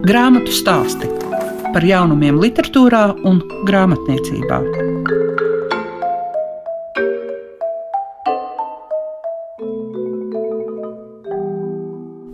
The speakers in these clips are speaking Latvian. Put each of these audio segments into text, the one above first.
Grāmatu stāsti par jaunumiem, literatūrā un grāmatniecībā.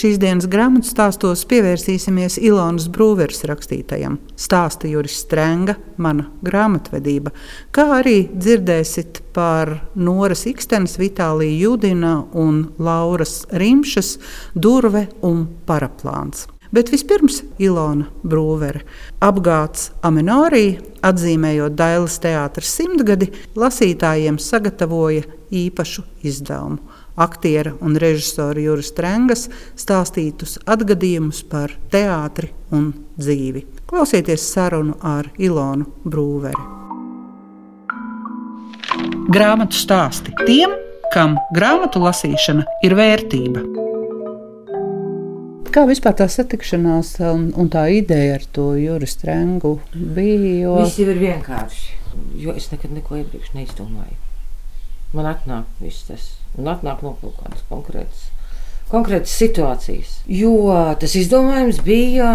Šīs dienas grāmatu stāstos pievērsīsimies Ilonas Brūveres rakstītajam. Stāsta Juris Strenga, mana grāmatvedība, kā arī dzirdēsit par Noras Ikstenes, Vitālija Judina un Lauras Rimšas durve un paraplāns. Bet vispirms Ilona Brūvere. Apgāds Amenorī, atzīmējot Dailas teātras simtgadi, lasītājiem sagatavoja īpašu izdevumu aktiera un režisora Juris Trengas stāstītus atgadījumus par teātri un dzīvi. Klausieties sarunu ar Ilonu Brūveri. Grāmatu stāsti tiem, kam grāmatu lasīšana ir vērtība. Kā vispār tā satikšanās un, un tā ideja ar to Juris Trengu bija? Jo... Viss jau ir vienkārši, jo es nekad neko iepriekš neizdomāju. Man atnāk viss tas un atnāk no kaut kādas konkrētas. Situācijas. Jo tas izdomājums bija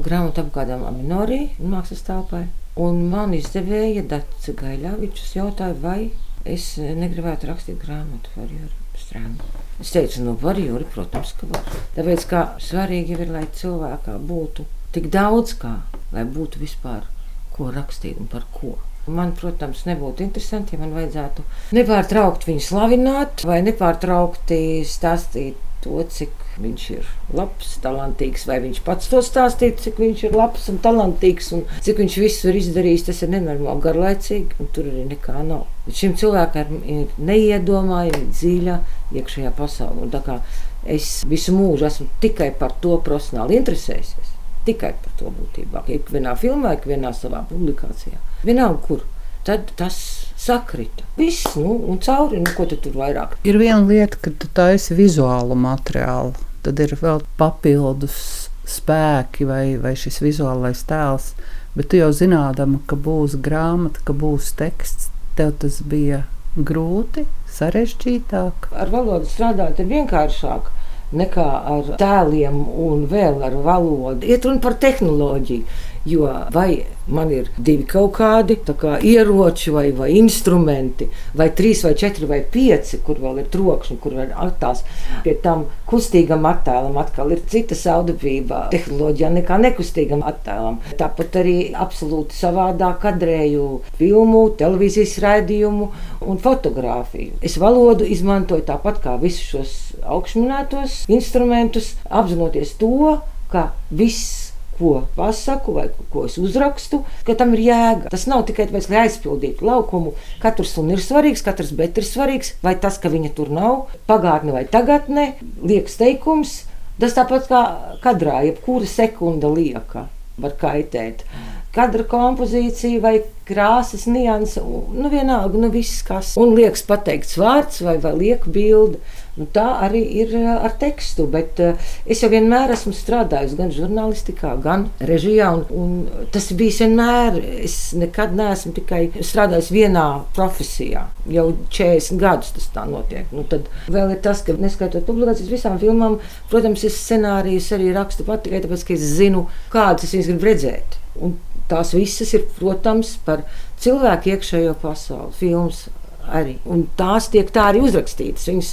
grāmatā apgādām Aminorī, mākslas telpai. Un man izdevēja Dārsa Gaiļāvičs jautāja, vai es negribētu rakstīt grāmatu par Juriju Strānu. Es teicu, nu, var Juri, protams, ka var. Tāpēc, kā svarīgi ir, lai cilvēkā būtu tik daudz kā, lai būtu vispār ko rakstīt un par ko. Man, protams, nebūtu interesanti, ja man vajadzētu nepārtraukti viņu slavināt vai nepārtraukti stāstīt to, cik viņš ir labs, talantīgs, vai viņš pats to stāstīt, cik viņš ir labs un talantīgs, un cik viņš visu ir izdarījis. Tas ir nenormāli garlaicīgi, un tur arī nekā nav. Šim cilvēkam ir neiedomājami dziļa iekšējā pasaule. Es visu mūžu esmu tikai par to profesionāli interesējies. Tikai par to būtībā. Ikvienā filmā, ikvienā savā publikācijā. Vienalga, kur. Tad tas sakrita. Viss, nu, un cauri, nu, ko tu tur vairāk. Ir viena lieta, ka tu taisi vizuālu materiālu. Tad ir vēl papildus spēki vai, vai šis vizuālais tēls. Bet tu jau zinādama, ka būs grāmata, ka būs teksts, tev tas bija grūti, sarežģītāk. Ar valodu strādāt ir vienkāršāk nekā ar tēliem un vēl ar valodu. Iet runa par tehnoloģiju. Jo vai man ir divi kaut kādi kā ieroči vai, vai instrumenti, vai trīs, vai četri, vai pieci, kur vēl ir trokšņi, kur var attēls. Pie tam kustīgam attēlam atkal ir cita saudabība tehnoloģijā nekā nekustīgam attēlam. Tāpat arī absolūti savādāk kadrēju filmu, televīzijas raidījumu un fotografiju. Es valodu izmantoju tāpat kā visus šos augšminētos instrumentus, apzinoties to, ka viss ko pasaku vai ko es uzrakstu, ka tam ir jēga. Tas nav tikai tāpēc, lai aizpildītu laukumu. Katrs un ir svarīgs, katrs bet ir svarīgs, vai tas, ka viņa tur nav, pagātne vai tagadne, liekas teikums. Tas tāpat kā kadrā, jebkura sekunda lieka var kaitēt. Kadra kompozīcija vai krāsas nianses, nu vienalga, nu viss kas. Un liekas pateikts vārds vai, vai lieka bilde. Nu, tā arī ir eh, ar tekstu, bet uh, es jau vienmēr esmu strādājis gan žurnālistikā, gan režijā. Un, un tas bija vienmēr. Es nekad neesmu tikai strādājis vienā profesijā. Jau 40 gadus tas tā notiek. Nu, tad vēl ir tas, ka neskaitot publikācijas visām filmām, protams, es scenārijus arī rakstu pat tikai tāpēc, ka es zinu, kādas es viņas gribu redzēt. Un tās visas ir, protams, par cilvēku iekšējo pasauli, filmas arī. Un tās tiek tā arī uzrakstītas. Viņas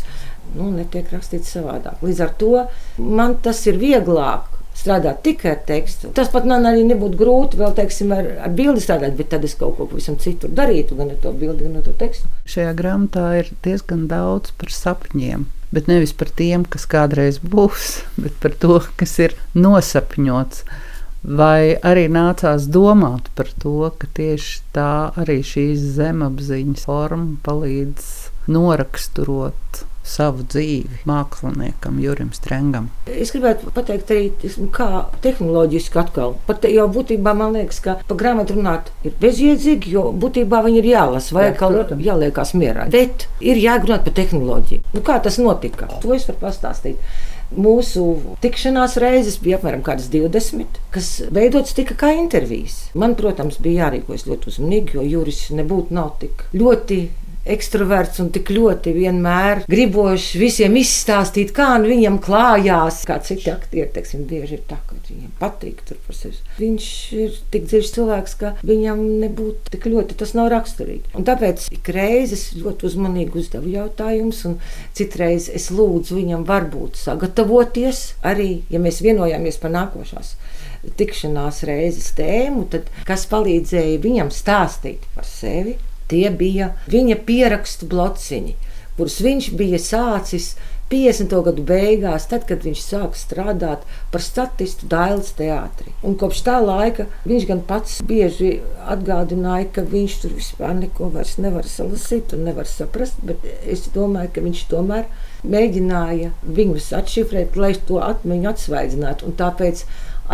nu, netiek rakstīts savādāk. Līdz ar to man tas ir vieglāk. Strādāt tikai ar tekstu. Tas pat man arī nebūtu grūti vēl, teiksim, ar, ar bildi strādāt, bet tad es kaut ko pavisam citu darītu, gan ar to bildi, gan ar to tekstu. Šajā grāmatā ir diezgan daudz par sapņiem. Bet nevis par tiem, kas kādreiz būs, bet par to, kas ir nosapņots. Vai arī nācās domāt par to, ka tieši tā arī šīs zemapziņas forma palīdz noraksturot savu dzīvi māksliniekam, Jurim Strengam. Es gribētu pateikt, arī kā tehnoloģiski atkal. Pat jau būtībā man liekas, ka par grāmatu runāt ir bezjēdzīgi, jo būtībā viņi ir jālasa vai Jā, jāliekās mierā. Bet ir jāgrunāt par tehnoloģiju. Nu, kā tas notika? To es varu pastāstīt. Mūsu tikšanās reizes bija apmēram 20, kas veidotas tikai kā intervijas. Man, protams, bija jārīkojas ļoti uzmanīgi, jo Juris nebūtu nav tik ļoti ekstraverts un tik ļoti vienmēr gribošs visiem izstāstīt, kā nu viņam klājās. Kā citi aktieri, teiksim, bieži ir tā, ka viņam patīk tur par sevi. Viņš ir tik dziļs cilvēks, ka viņam nebūtu tik ļoti tas nav raksturīgi. Un tāpēc ik reizes ļoti uzmanīgi uzdevu jautājumus, un citreiz es lūdzu viņam varbūt sagatavoties arī, ja mēs vienojāmies par nākošās tikšanās reizes tēmu, tad kas palīdzēja viņam stāstīt par sevi, Tie bija viņa pierakstu blociņi, kurus viņš bija sācis 50. gadu beigās, tad, kad viņš sāka strādāt par statistu Dailas teātrī. Un kopš tā laika viņš gan pats bieži atgādināja, ka viņš tur vispār neko vairs nevar salasīt un nevar saprast, bet es domāju, ka viņš tomēr mēģināja viņus atšifrēt, lai to atmiņu atsvaidzinātu. Un tāpēc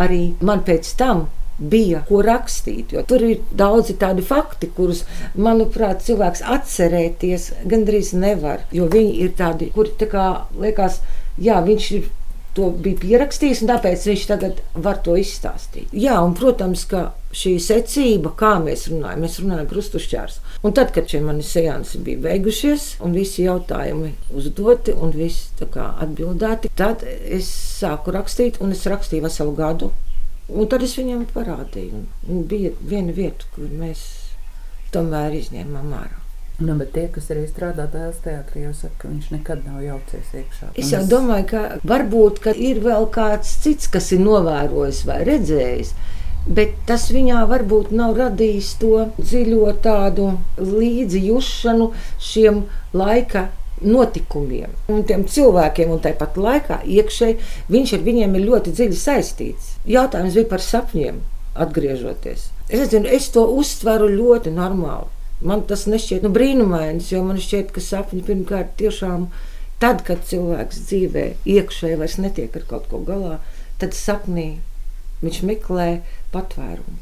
arī man pēc tam bija ko rakstīt. Tur ir daudzi tādi fakti, kurus, manuprāt, cilvēks atcerēties gandrīz nevar. Jo viņi ir tādi, kuri tā kā liekas, jā, viņš ir. To bija pierakstījis, un tāpēc viņš tagad var to izstāstīt. Jā, un, protams, ka šī secība, kā mēs runājam, mēs runājam par uztušķērs. Un tad, kad šie mani seansi bija beigušies, un visi jautājumi uzdoti, un viss atbildēti, tad es sāku rakstīt, un es rakstīju veselu gadu. Un tad es viņam parādīju. Un bija viena vieta, kur mēs tomēr izņēmām ārā. Nu, bet tie, kas arī strādā dēls teātrī, jau saka, ka viņš nekad nav jaucies iekšā. Es jau domāju, ka varbūt ka ir vēl kāds cits, kas ir novērojis vai redzējis. Bet tas viņā varbūt nav radījis to dziļo tādu līdzjūšanu šiem laika notikumiem un tiem cilvēkiem, un tāpat laikā iekšēji viņš ar viņiem ir ļoti dziļi saistīts. Jautājums bija par sapņiem, atgriežoties. Es, nezinu, es to uztveru ļoti normāli. Man tas nešķiet nu, brīnumains, jo man šķiet, ka sapņi pirmkārt tiešām tad, kad cilvēks dzīvē iekšēji vairs netiek ar kaut ko galā, tad sapnī viņš meklē patvērumu.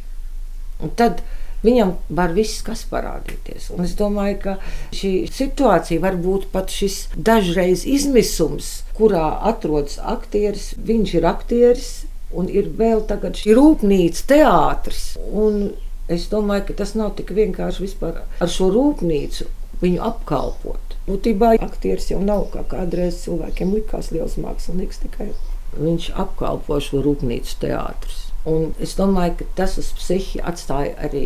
Un tad Viņam var viss kas parādīties. Un es domāju, ka šī situācija var būt pat šis dažreiz izmisums, kurā atrodas aktieris. Viņš ir aktieris un ir vēl tagad šī rūpnīca, teātris. Un es domāju, ka tas nav tik vienkārši vispār ar šo rūpnīcu viņu apkalpot. Būtībā aktieris jau nav kā kādreiz cilvēkiem likās liels mākslinieks tikai. Viņš apkalpo šo rūpnīcu teātrus. Un es domāju, ka tas uz psihi atstāja arī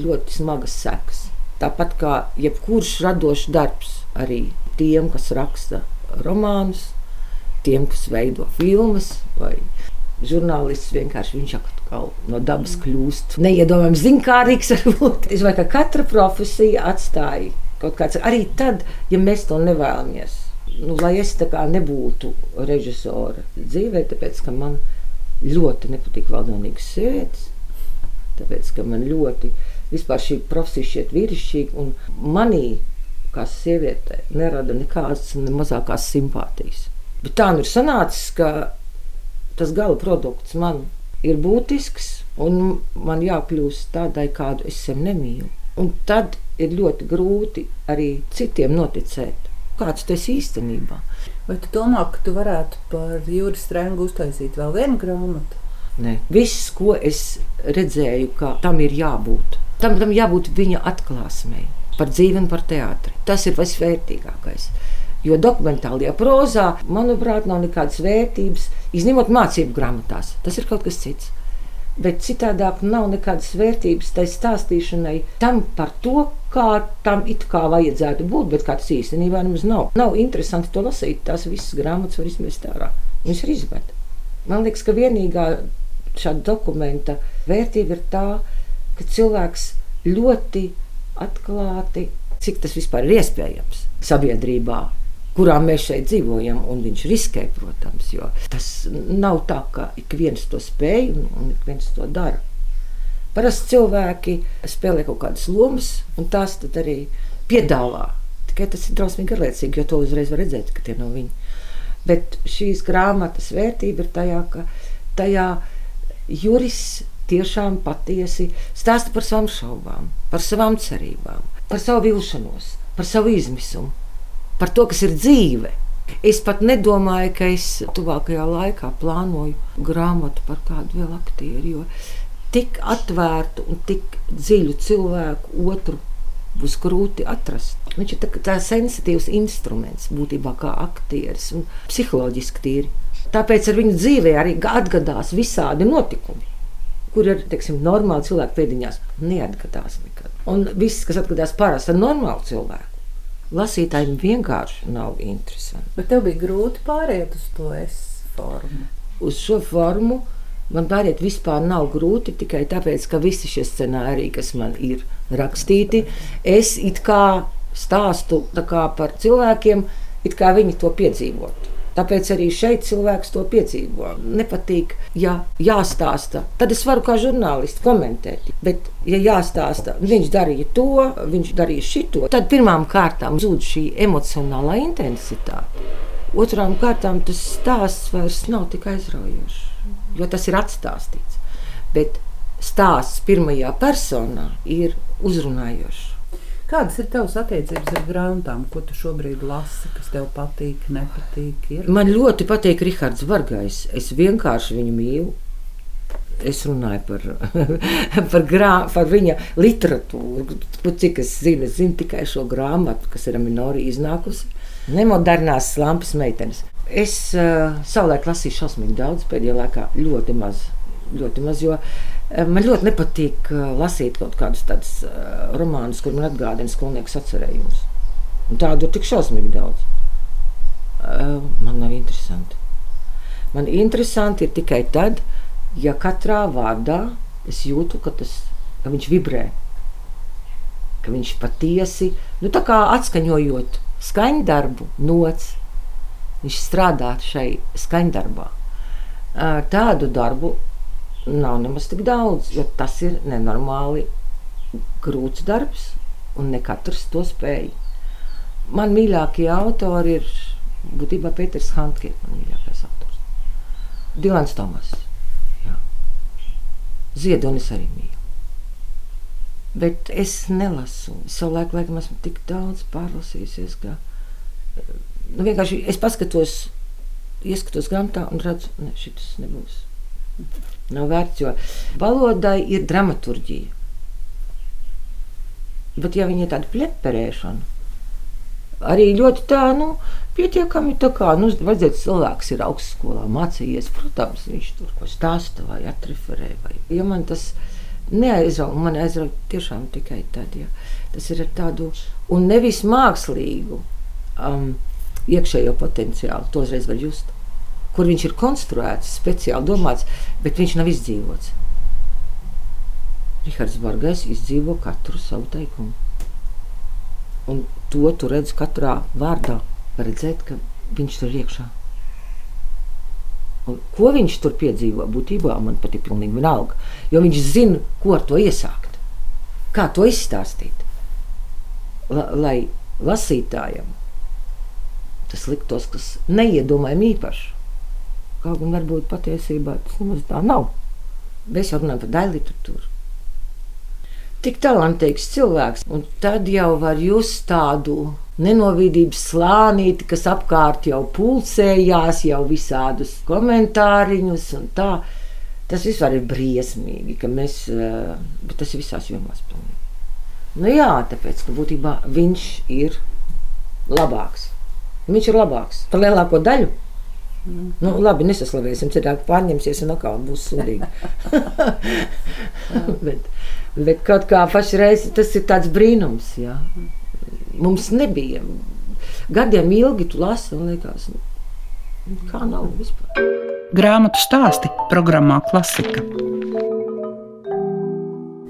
ļoti smagas sekas. Tāpat kā jebkurš radošs darbs, arī tiem, kas raksta romānus, tiem, kas veido filmas vai žurnālists vienkārši viņš atkal no dabas kļūst neiedomājams zinkārīgs. Varbūt. Es domāju, ka katra profesija atstāja kaut kāds arī tad, ja mēs to nevēlamies. Nu, lai es tā kā nebūtu režisora dzīvē, tāpēc ka man ļoti nepatīk valdonīgas sievietes, tāpēc ka man ļoti patīk vispār šī profesija šķiet vīrišķīga, un manī, kā sievietē, nerada nekādas ne mazākās simpātijas. Bet tā nu ir sanācis, ka tas gala produkts man ir būtisks, un man jākļūst tādai, kādu es sev nemīlu. Un tad ir ļoti grūti arī citiem noticēt, kāds tas īstenībā. Vai tu domā, ka tu varētu par Jūras Strengu uztaisīt vēl vienu grāmatu? Nē, viss, ko es redzēju, ka tam ir jābūt, Tam, tam jābūt viņa atklāsmei par dzīvi un par teātri. Tas ir visvērtīgākais. Jo dokumentālajā prozā, manuprāt, nav nekādas vērtības, izņemot mācību grāmatās. Tas ir kaut kas cits. Bet citādāk nav nekādas vērtības tai stāstīšanai tam par to, kā tam it kā vajadzētu būt, bet kā tas īstenībā nemaz nav. Nav interesanti to lasīt. Tās visas grāmatas var izmest ārā. Viņas ir izmet. Man liekas, ka vienīgā šāda dokumenta vērtība ir tā, ka ka cilvēks ļoti atklāti, cik tas vispār ir iespējams sabiedrībā, kurā mēs šeit dzīvojam, un viņš riskē, protams, jo tas nav tā, ka ik viens to spēj un, un ik viens to dara. Parasti cilvēki spēlē kaut kādas lomas, un tās arī piedāvā. Tikai tas ir drausmīgi garlaicīgi, jo to uzreiz var redzēt, ka tie nav viņi. Bet šīs grāmatas vērtība ir tajā, ka tajā juris tiešām patiesi stāsta par savām šaubām, par savām cerībām, par savu vilšanos, par savu izmisumu, par to, kas ir dzīve. Es pat nedomāju, ka es tuvākajā laikā plānoju grāmatu par kādu vēl aktieru, jo tik atvērtu un tik dziļu cilvēku otru būs grūti atrast. Viņš ir tā, tā sensitīvs instruments, būtībā kā aktieris un psiholoģiski tīri. Tāpēc ar viņu dzīvē arī atgadās visādi notikumi, kur ir teiksim, normāli cilvēki pēdiņās, neatgadās nekad. Un viss, kas atgadās parasti ar normālu cilvēku. Lasītājiem vienkārši nav interesanti. Bet tev bija grūti pāriet uz to es formu. Uz šo formu man pāriet vispār nav grūti tikai tāpēc, ka visi šie scenāriji, kas man ir rakstīti, es it kā stāstu kā par cilvēkiem, it kā viņi to piedzīvotu. Tāpēc arī šeit cilvēks to piedzīvo. Nepatīk, ja jāstāsta. Tad es varu kā žurnālists komentēt. Bet, ja jāstāsta, viņš darīja to, viņš darīja šito, tad pirmām kārtām zūd šī emocionālā intensitāte. Otrām kārtām tas stāsts vairs nav tik aizraujošs, jo tas ir atstāstīts. Bet stāsts pirmajā personā ir uzrunājošs. Kādas ir tavas attiecības ar grāmatām, ko tu šobrīd lasi, kas tev patīk, nepatīk? Ir? Man ļoti patīk Rahards Vargais. Es vienkārši viņu mīlu. Es runāju par, par, grā, par viņa literatūru. Cik es zinu, es zinu tikai šo grāmatu, kas ir minori iznākusi. Nemodernās lampas meitenes. Es uh, savulaik lasīju šausmīgi daudz, pēdējā laikā ļoti maz. Ļoti maz jo Eh, man ļoti nepatīk eh, lasīt kaut kādus tādus uh, romānus, kur man atgādina skolnieku atcerējumus. Tādu ir tik šausmīgi daudz. Man nav interesanti. Man interesanti ir tikai tad, ja katrā vārdā es jūtu, ka, tas, ka viņš vibrē. Ka viņš patiesi, nu, atskaņojot skaņdarbu, nots, viņš strādā šai skaņdarbā. Tādu darbu nav nemaz tik daudz, jo tas ir nenormāli grūts darbs, un ne katrs to spēj. Man mīļākie autori ir būtībā Pēters Hankers, man mīļākais autors. Dilans Tomas. Jā. Ziedonis arī mīl. Bet es nelasu. Savulaik, laikam, esmu tik daudz pārlasījusies, ka nu, vienkārši es paskatos, ieskatos grāmatā un redzu, ne, šis nebūs. Nav vērts, jo valodai ir dramaturgija. Bet, ja viņi ir tāda pleperēšana, arī ļoti tā, nu, pietiekami tā kā, nu, vajadzētu cilvēks ir augstskolā mācījies, protams, viņš tur ko stāsta vai atreferē, vai, ja man tas neaizrauga, man aizrauga tiešām tikai tad, ja tas ir ar tādu, un nevis mākslīgu um, iekšējo potenciālu, to uzreiz var just kur viņš ir konstruēts, speciāli domāts, bet viņš nav izdzīvots. Rihards Bargais izdzīvo katru savu teikumu. Un to tu redz katrā vārdā. Var redzēt, ka viņš tur iekšā. Un ko viņš tur piedzīvo? Būtībā man pat ir pilnīgi vienalga. Jo viņš zina, ko ar to iesākt, kā to izstāstīt. La, lai lasītājam tas liktos, kas neiedomājami īpašs. Kaut gan varbūt patiesībā tas nemaz tā nav. Mēs jau runājam par daļu literatūru. Tik talantīgs cilvēks, un tad jau var just tādu nenovīdības slānīti, kas apkārt jau pulcējās, jau visādus komentāriņus un tā. Tas vispār ir briesmīgi, ka mēs, eh, bet tas ir visās jomās pilnīgi. Nu jā, tāpēc, ka būtībā viņš ir labāks. Viņš ir labāks par lielāko daļu Mm. Nu, labi, nesaslavēsim, cilvēki pārņemsies un atkal būs sūdīgi. bet, bet kaut kā pašreiz tas ir tāds brīnums. Jā. Mums nebija. Gadiem ilgi tu lasi un liekas, nu, kā nav vispār. Grāmatu stāsti programmā Klasika.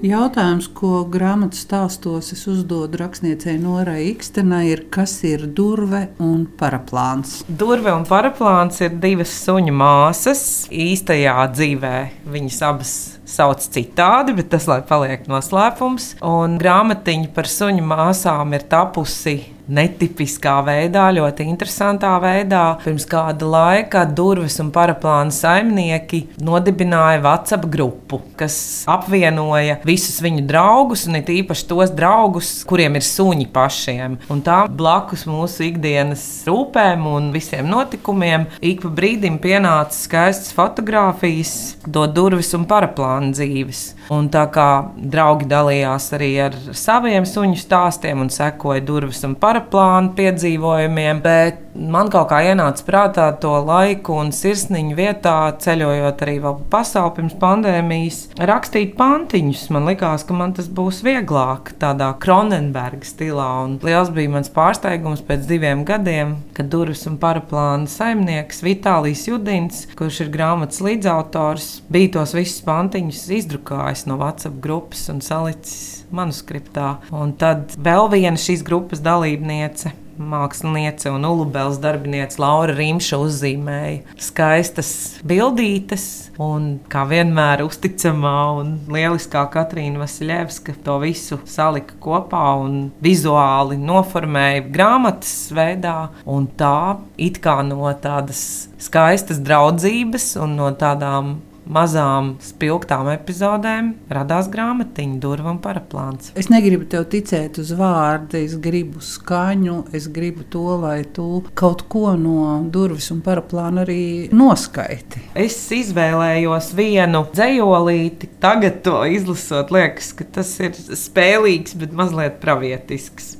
Jautājums, ko grāmatas stāstos es uzdodu rakstniecei Norai Ikstenai, ir, kas ir durve un paraplāns? Durve un paraplāns ir divas suņu māsas. Īstajā dzīvē viņas abas sauc citādi, bet tas lai paliek noslēpums. Un grāmatiņa par suņu māsām ir tapusi netipiskā veidā, ļoti interesantā veidā. Pirms kāda laika durvis un paraplāna saimnieki nodibināja WhatsApp grupu, kas apvienoja visus viņu draugus, un it īpaši tos draugus, kuriem ir suņi pašiem. Un tā blakus mūsu ikdienas rūpēm un visiem notikumiem ik pa brīdim pienāca skaistas fotogrāfijas, do durvis un paraplāna dzīves. Un tā kā draugi dalījās arī ar saviem suņu stāstiem un sekoja durvis un paraplānu piedzīvojumiem, bet man kaut kā ienāca prātā to laiku un sirsniņu vietā, ceļojot arī vēl pa pasauli pirms pandēmijas, rakstīt pantiņus. Man likās, ka man tas būs vieglāk tādā Kronenberga stilā. Un liels bija mans pārsteigums pēc diviem gadiem, kad durvis un paraplāna saimnieks Vitālijs Judins, kurš ir grāmatas līdzautors, bija tos visus pantiņus izdrukājis no WhatsApp grupas un salicis manuskriptā. Un tad vēl viena šīs grupas dalībniece māksliniece un ulubēlas darbiniece Laura Rīmša uzzīmēja skaistas bildītes, un kā vienmēr uzticamā un lieliskā Katrīna Vasiljevska to visu salika kopā un vizuāli noformēja grāmatas veidā, un tā it kā no tādas skaistas draudzības un no tādām mazām spilgtām epizodēm radās grāmatiņa, durvis un paraplāns. Es negribu tev ticēt uz vārdu, es gribu skaņu, es gribu to, lai tu kaut ko no durvis un paraplāna arī noskaiti. Es izvēlējos vienu dzējolīti, tagad to izlasot, liekas, ka tas ir spēlīgs, bet mazliet pravietisks.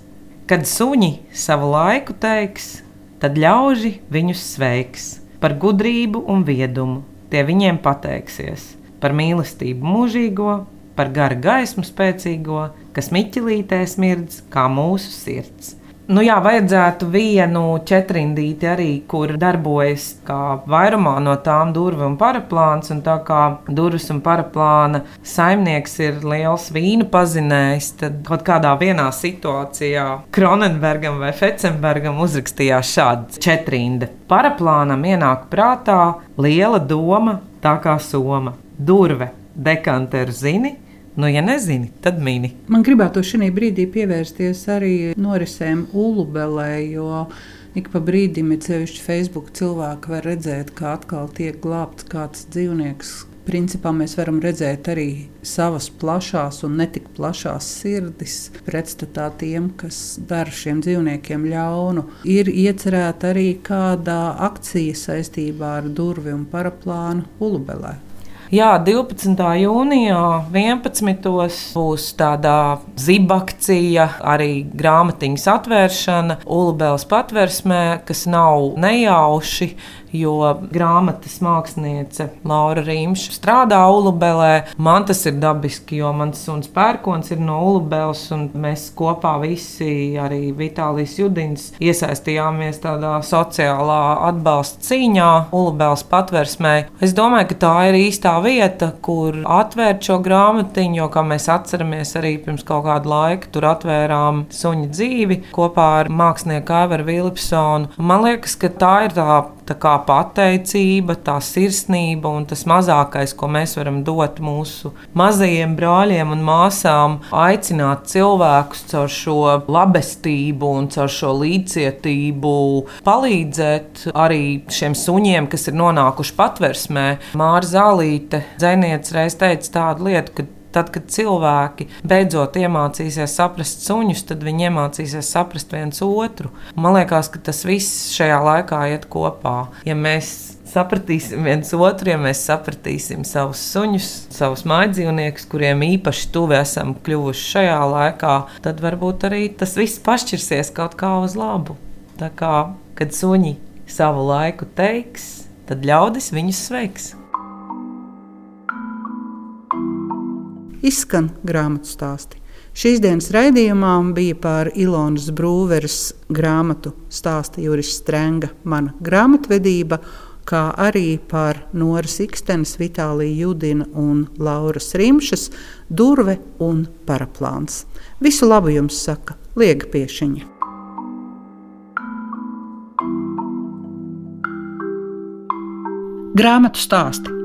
Kad suņi savu laiku teiks, tad ļauži viņus sveiks par gudrību un viedumu tie viņiem pateiksies par mīlestību mūžīgo, par garu gaismu spēcīgo, kas miķelītē smirdz kā mūsu sirds. Nu jā, vajadzētu vienu četrindīti arī, kur darbojas vairumā no tām durvīm un paraplāns. Un tā kā durvis un paraplāna saimnieks ir liels vīnu pazinējs, tad kaut kādā vienā situācijā Kronenbergam vai Fecembergam uzrakstījās šādi četrindi. Paraplānam ienāk prātā liela doma, tā kā soma, durve, dekanteru zini Nu, ja nezini, tad mini. Man gribētu šī brīdī pievērsties arī norisēm Ulubelē, jo ik pa brīdim, ir sevišķi Facebook, cilvēki var redzēt, kā atkal tiek glābts kāds dzīvnieks. Principā mēs varam redzēt arī savas plašās un netik plašās sirdis pretstatā tiem, kas dara šiem dzīvniekiem ļaunu. Ir iecerēta arī kāda akcija saistībā ar durvju un paraplānu Ulubelē. Jā, 12. jūnijā 11. būs tāda zibakcija, arī grāmatiņas atvēršana Ulubēlas patversmē, kas nav nejauši jo grāmatas māksliniece Laura Rīmša strādā Ulubelē. Man tas ir dabiski, jo mans suns pērkons ir no Ulubēlas, un mēs kopā visi, arī Vitālijas Judins, iesaistījāmies tādā sociālā atbalsta cīņā Ulubēlas patversmē. Es domāju, ka tā ir īstā vieta, kur atvērt šo grāmatiņu, jo, kā mēs atceramies, arī pirms kaut kāda laika tur atvērām suņa dzīvi kopā ar mākslinieku Aivaru Vilipsonu. Man liekas, ka tā ir tā tā kā pateicība, tā sirsnība un tas mazākais, ko mēs varam dot mūsu mazajiem brāļiem un māsām, aicināt cilvēkus caur šo labestību un caur šo līdzcietību palīdzēt arī šiem suņiem, kas ir nonākuši patversmē. Māra Zālīte, dzēniece, reiz teica tādu lietu, ka Tad, kad cilvēki beidzot iemācīsies saprast suņus, tad viņi iemācīsies saprast viens otru. Man liekas, ka tas viss šajā laikā iet kopā. Ja mēs sapratīsim viens otru, ja mēs sapratīsim savus suņus, savus mājdzīvniekus, kuriem īpaši tuvi esam kļuvuši šajā laikā, tad varbūt arī tas viss pašķirsies kaut kā uz labu. Tā kā, kad suņi savu laiku teiks, tad ļaudis viņus sveiks. Izskan grāmatu stāsti. Šīs dienas raidījumā bija par Ilonas Brūveres grāmatu stāsta Juris Strenga, mana grāmatvedība, kā arī par Noras Ikstenes, Vitālija Judina un Lauras Rimšas durve un paraplāns. Visu labu jums saka Liega Piešiņa. Grāmatu stāsti